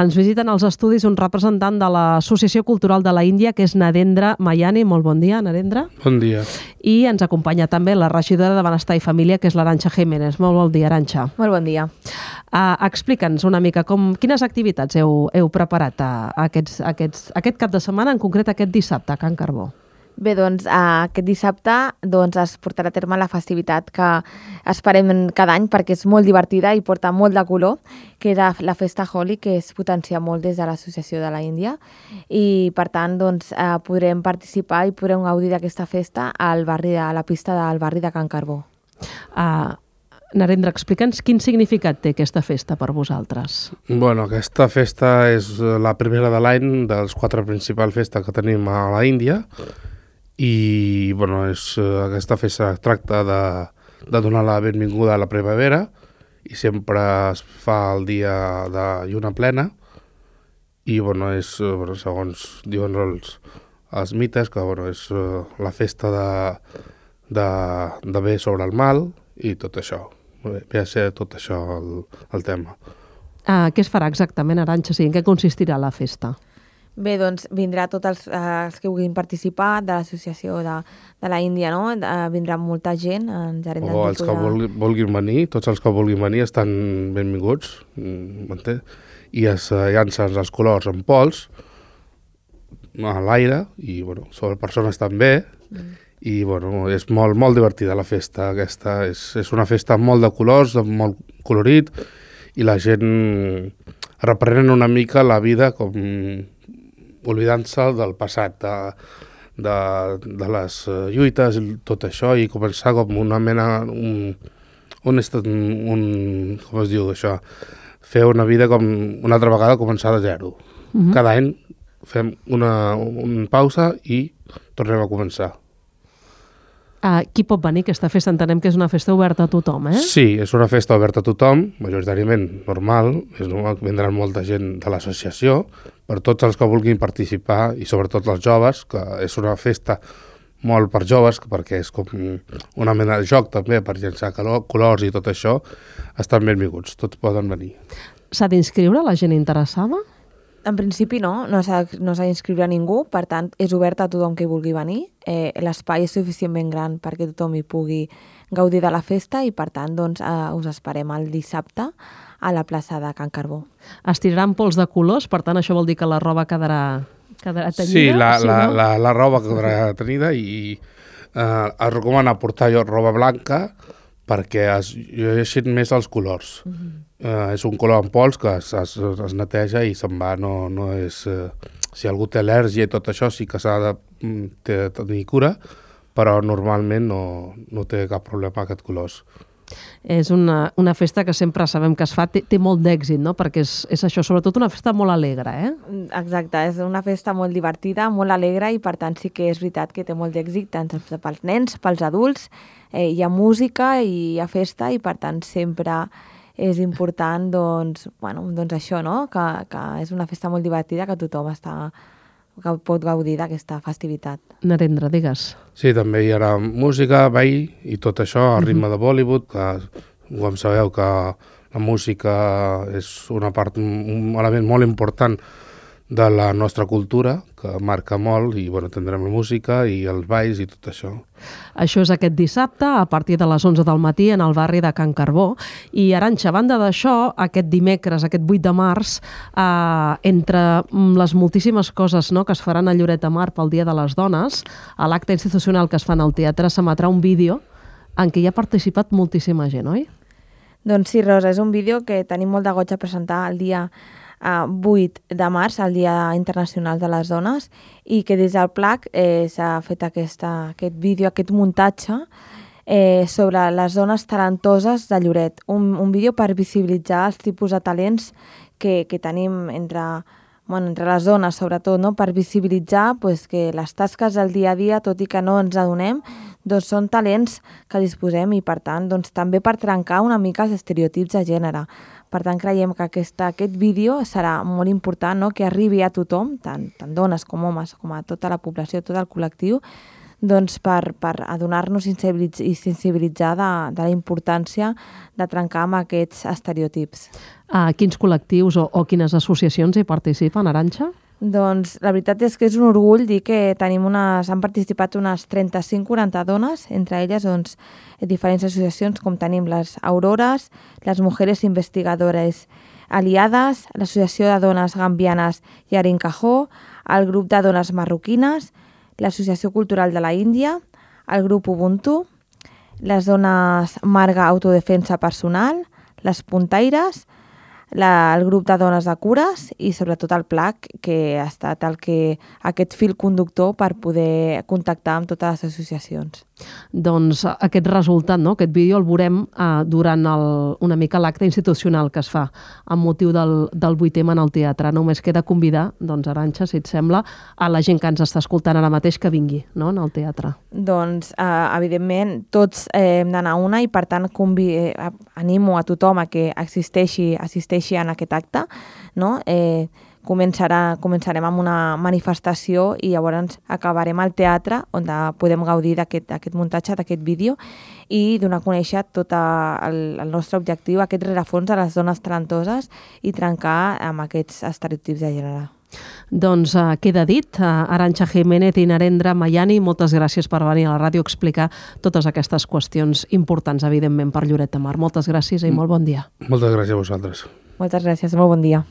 Ens visiten als estudis un representant de l'Associació Cultural de la Índia, que és Narendra Mayani. Molt bon dia, Narendra. Bon dia. I ens acompanya també la regidora de Benestar i Família, que és l'Aranxa Jiménez. Molt bon dia, Aranxa. Molt bon dia. Uh, Explica'ns una mica com, quines activitats heu, heu preparat a, a aquests, a aquests, aquest cap de setmana, en concret aquest dissabte, a Can Carbó. Bé, doncs aquest dissabte doncs, es portarà a terme la festivitat que esperem cada any perquè és molt divertida i porta molt de color, que és la festa Holi, que es potencia molt des de l'Associació de la Índia i per tant doncs, eh, podrem participar i podrem gaudir d'aquesta festa al barri de, a la pista del barri de Can Carbó. Uh, Narendra, explica'ns quin significat té aquesta festa per vosaltres. Bueno, aquesta festa és la primera de l'any dels quatre principals festes que tenim a la Índia i bueno, és, uh, aquesta festa tracta de, de donar la benvinguda a la primavera i sempre es fa el dia de lluna plena i bueno, és, uh, bueno, segons diuen els, els mites, que bueno, és uh, la festa de, de, de bé sobre el mal i tot això. Ve a ser tot això el, el tema. Uh, què es farà exactament, Aranxa? Sí, en què consistirà la festa? Bé, doncs vindrà tots els, eh, els que vulguin participar de l'associació de, de la Índia, no? Eh, vindrà molta gent, en gerent O els que vulguin, vulguin venir, tots els que vulguin venir estan benvinguts, m'entens? I es eh, llancen els colors en pols a l'aire i, bueno, sobre persones també, mm. i, bueno, és molt, molt divertida la festa aquesta. És, és una festa molt de colors, molt colorit, i la gent reprenent una mica la vida com oblidant-se del passat, de, de, de les eh, lluites i tot això, i començar com una mena, un, un, un, com es diu això, fer una vida com una altra vegada començar de zero. Uh -huh. Cada any fem una, una pausa i tornem a començar. Uh, qui pot venir a aquesta festa? Entenem que és una festa oberta a tothom, eh? Sí, és una festa oberta a tothom, majoritàriament normal, és normal que vindran molta gent de l'associació, per tots els que vulguin participar i sobretot els joves, que és una festa molt per joves, perquè és com una mena de joc també, per llançar calor, colors i tot això, estan benvinguts, tots poden venir. S'ha d'inscriure la gent interessada? En principi no, no s'ha no d'inscriure ningú, per tant és obert a tothom que hi vulgui venir. Eh, L'espai és suficientment gran perquè tothom hi pugui gaudir de la festa i per tant doncs, eh, us esperem el dissabte a la plaça de Can Carbó. Es tiraran pols de colors, per tant això vol dir que la roba quedarà, quedarà tenyida? Sí, la, sí, la, no? la, la roba quedarà tenyida i eh, es recomana portar roba blanca perquè es llegeixin més els colors. Uh -huh. eh, és un color en pols que es, es, es neteja i se'n va, no, no és... Eh, si algú té al·lèrgia i tot això sí que s'ha de, mm, de tenir cura, però normalment no, no té cap problema aquest colors. És una, una festa que sempre sabem que es fa, té, té molt d'èxit, no? perquè és, és això, sobretot una festa molt alegre. Eh? Exacte, és una festa molt divertida, molt alegre i per tant sí que és veritat que té molt d'èxit tant pels nens, pels adults eh, hi ha música i hi ha festa i per tant sempre és important doncs, bueno, doncs això, no? que, que és una festa molt divertida que tothom està que pot gaudir d'aquesta festivitat. Narendra, digues. Sí, també hi haurà música, ball i tot això, a ritme -huh. de Bollywood, que com sabeu que la música és una part, un element molt important de la nostra cultura, que marca molt, i bueno, tindrem la música i els balls i tot això. Això és aquest dissabte, a partir de les 11 del matí, en el barri de Can Carbó. I, Aranxa, a banda d'això, aquest dimecres, aquest 8 de març, eh, entre les moltíssimes coses no, que es faran a Lloret de Mar pel Dia de les Dones, a l'acte institucional que es fan al teatre s'emetrà un vídeo en què hi ha participat moltíssima gent, oi? Doncs sí, Rosa, és un vídeo que tenim molt de goig a presentar el dia 8 de març, el Dia Internacional de les Dones, i que des del PLAC eh, s'ha fet aquesta, aquest vídeo, aquest muntatge eh, sobre les dones talentoses de Lloret. Un, un vídeo per visibilitzar els tipus de talents que, que tenim entre, bueno, entre les dones, sobretot, no? per visibilitzar pues, que les tasques del dia a dia, tot i que no ens adonem, doncs són talents que disposem i, per tant, doncs, també per trencar una mica els estereotips de gènere. Per tant, creiem que aquesta, aquest vídeo serà molt important, no? que arribi a tothom, tant, tant dones com homes, com a tota la població, tot el col·lectiu, doncs, per, per adonar-nos i sensibilitzar de, de la importància de trencar amb aquests estereotips. A quins col·lectius o, o quines associacions hi participen, Aranxa? Doncs la veritat és que és un orgull dir que tenim unes, han participat unes 35-40 dones, entre elles doncs, diferents associacions com tenim les Aurores, les Mujeres Investigadores Aliades, l'Associació de Dones Gambianes Yarin Cajó, el grup de dones marroquines, l'Associació Cultural de la Índia, el grup Ubuntu, les dones Marga Autodefensa Personal, les Puntaires, la, el grup de dones de cures i sobretot el PLAC, que ha estat el que, aquest fil conductor per poder contactar amb totes les associacions. Doncs aquest resultat, no? aquest vídeo el veurem eh, durant el, una mica l'acte institucional que es fa amb motiu del, del 8M en el teatre. Només queda convidar, doncs, Aranxa, si et sembla, a la gent que ens està escoltant ara mateix que vingui no? en el teatre. Doncs, eh, evidentment, tots eh, hem d'anar una i, per tant, convi eh, animo a tothom a que assisteixi assisteixi en aquest acte, no? Eh, començarà, començarem amb una manifestació i llavors acabarem al teatre on podem gaudir d'aquest muntatge, d'aquest vídeo i donar a conèixer tot el, el nostre objectiu, aquest rerefons a les dones talentoses i trencar amb aquests estereotips de gènere. Doncs uh, queda dit. Uh, Aranxa Jiménez i Narendra Mayani, moltes gràcies per venir a la ràdio a explicar totes aquestes qüestions importants, evidentment, per Lloret de Mar. Moltes gràcies i mm. molt bon dia. Moltes gràcies a vosaltres. Moltes gràcies, molt bon dia.